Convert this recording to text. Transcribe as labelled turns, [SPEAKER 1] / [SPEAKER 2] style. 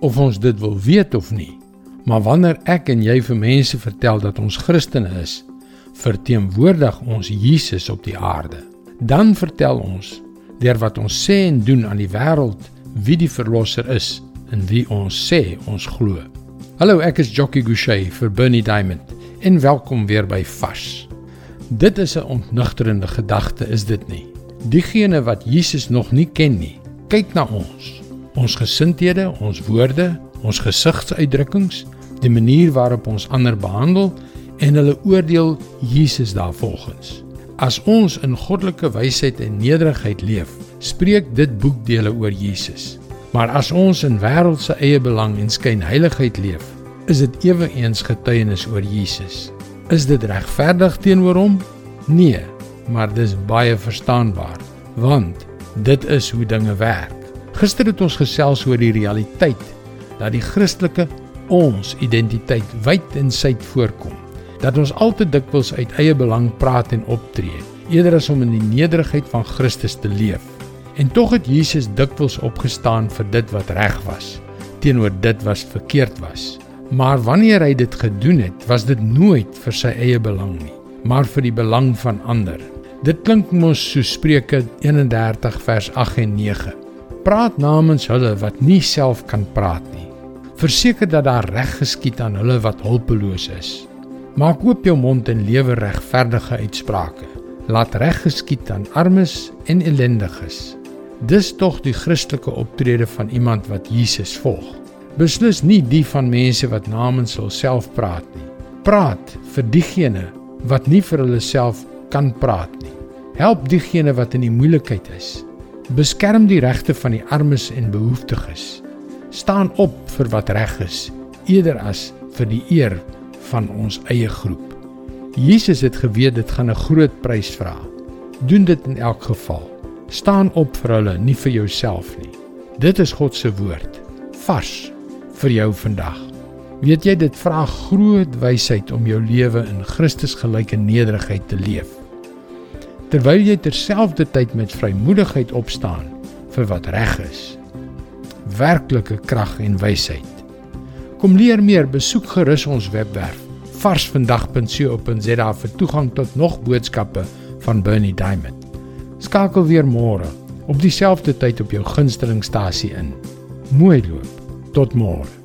[SPEAKER 1] of ons dit wil weet of nie. Maar wanneer ek en jy vir mense vertel dat ons Christene is, verteenwoordig ons Jesus op die aarde. Dan vertel ons deur wat ons sê en doen aan die wêreld wie die verlosser is en wie ons sê ons glo. Hallo, ek is Jockey Gouchee vir Bernie Diamond en welkom weer by Fas. Dit is 'n ontnugterende gedagte, is dit nie? Diegene wat Jesus nog nie ken nie, kyk na ons. Ons gesindhede, ons woorde, ons gesigsuitdrukkings, die manier waarop ons ander behandel en hulle oordeel Jesus daarvolgens. As ons in goddelike wysheid en nederigheid leef, spreek dit boekdele oor Jesus. Maar as ons in wêreldse eie belang en skynheiligheid leef, is dit ewig getuienis oor Jesus. Is dit regverdig teenoor hom? Nee, maar dis baie verstaanbaar, want dit is hoe dinge werk. Gister het ons gesels oor die realiteit dat die Christelike ons identiteit wyd en suid voorkom dat ons al te dikwels uit eie belang praat en optree, eerder as om in die nederigheid van Christus te leef. En tog het Jesus dikwels opgestaan vir dit wat reg was, teenoor dit wat verkeerd was. Maar wanneer hy dit gedoen het, was dit nooit vir sy eie belang nie, maar vir die belang van ander. Dit klink mos so Spreuke 31 vers 8 en 9. Praat namens hulle wat nie self kan praat nie. Verseker dat daar reg geskied aan hulle wat hulpeloos is. Maak oop jou mond en lewe regverdige uitsprake. Laat reg geskied aan armes en ellendiges. Dis tog die Christelike optrede van iemand wat Jesus volg. Beslis nie die van mense wat namens hulself praat nie. Praat vir diegene wat nie vir hulle self kan praat nie. Help diegene wat in die moeilikheid is. Beskerm die regte van die armes en behoeftiges. Staan op vir wat reg is, eerder as vir die eer van ons eie groep. Jesus het geweet dit gaan 'n groot prys vra. Doen dit in elk geval. Staan op vir hulle, nie vir jouself nie. Dit is God se woord, vars vir jou vandag. Weet jy dit vra groot wysheid om jou lewe in Christus gelyke nederigheid te leef. Terwyl jy terselfdertyd met vrymoedigheid opstaan vir wat reg is. Werklike krag en wysheid. Kom leer meer, besoek gerus ons webwerf varsvandag.co.za vir toegang tot nog boodskappe van Bernie Diamond. Skakel weer môre op dieselfde tyd op jou gunstelingstasie in. Mooi loop. Tot môre.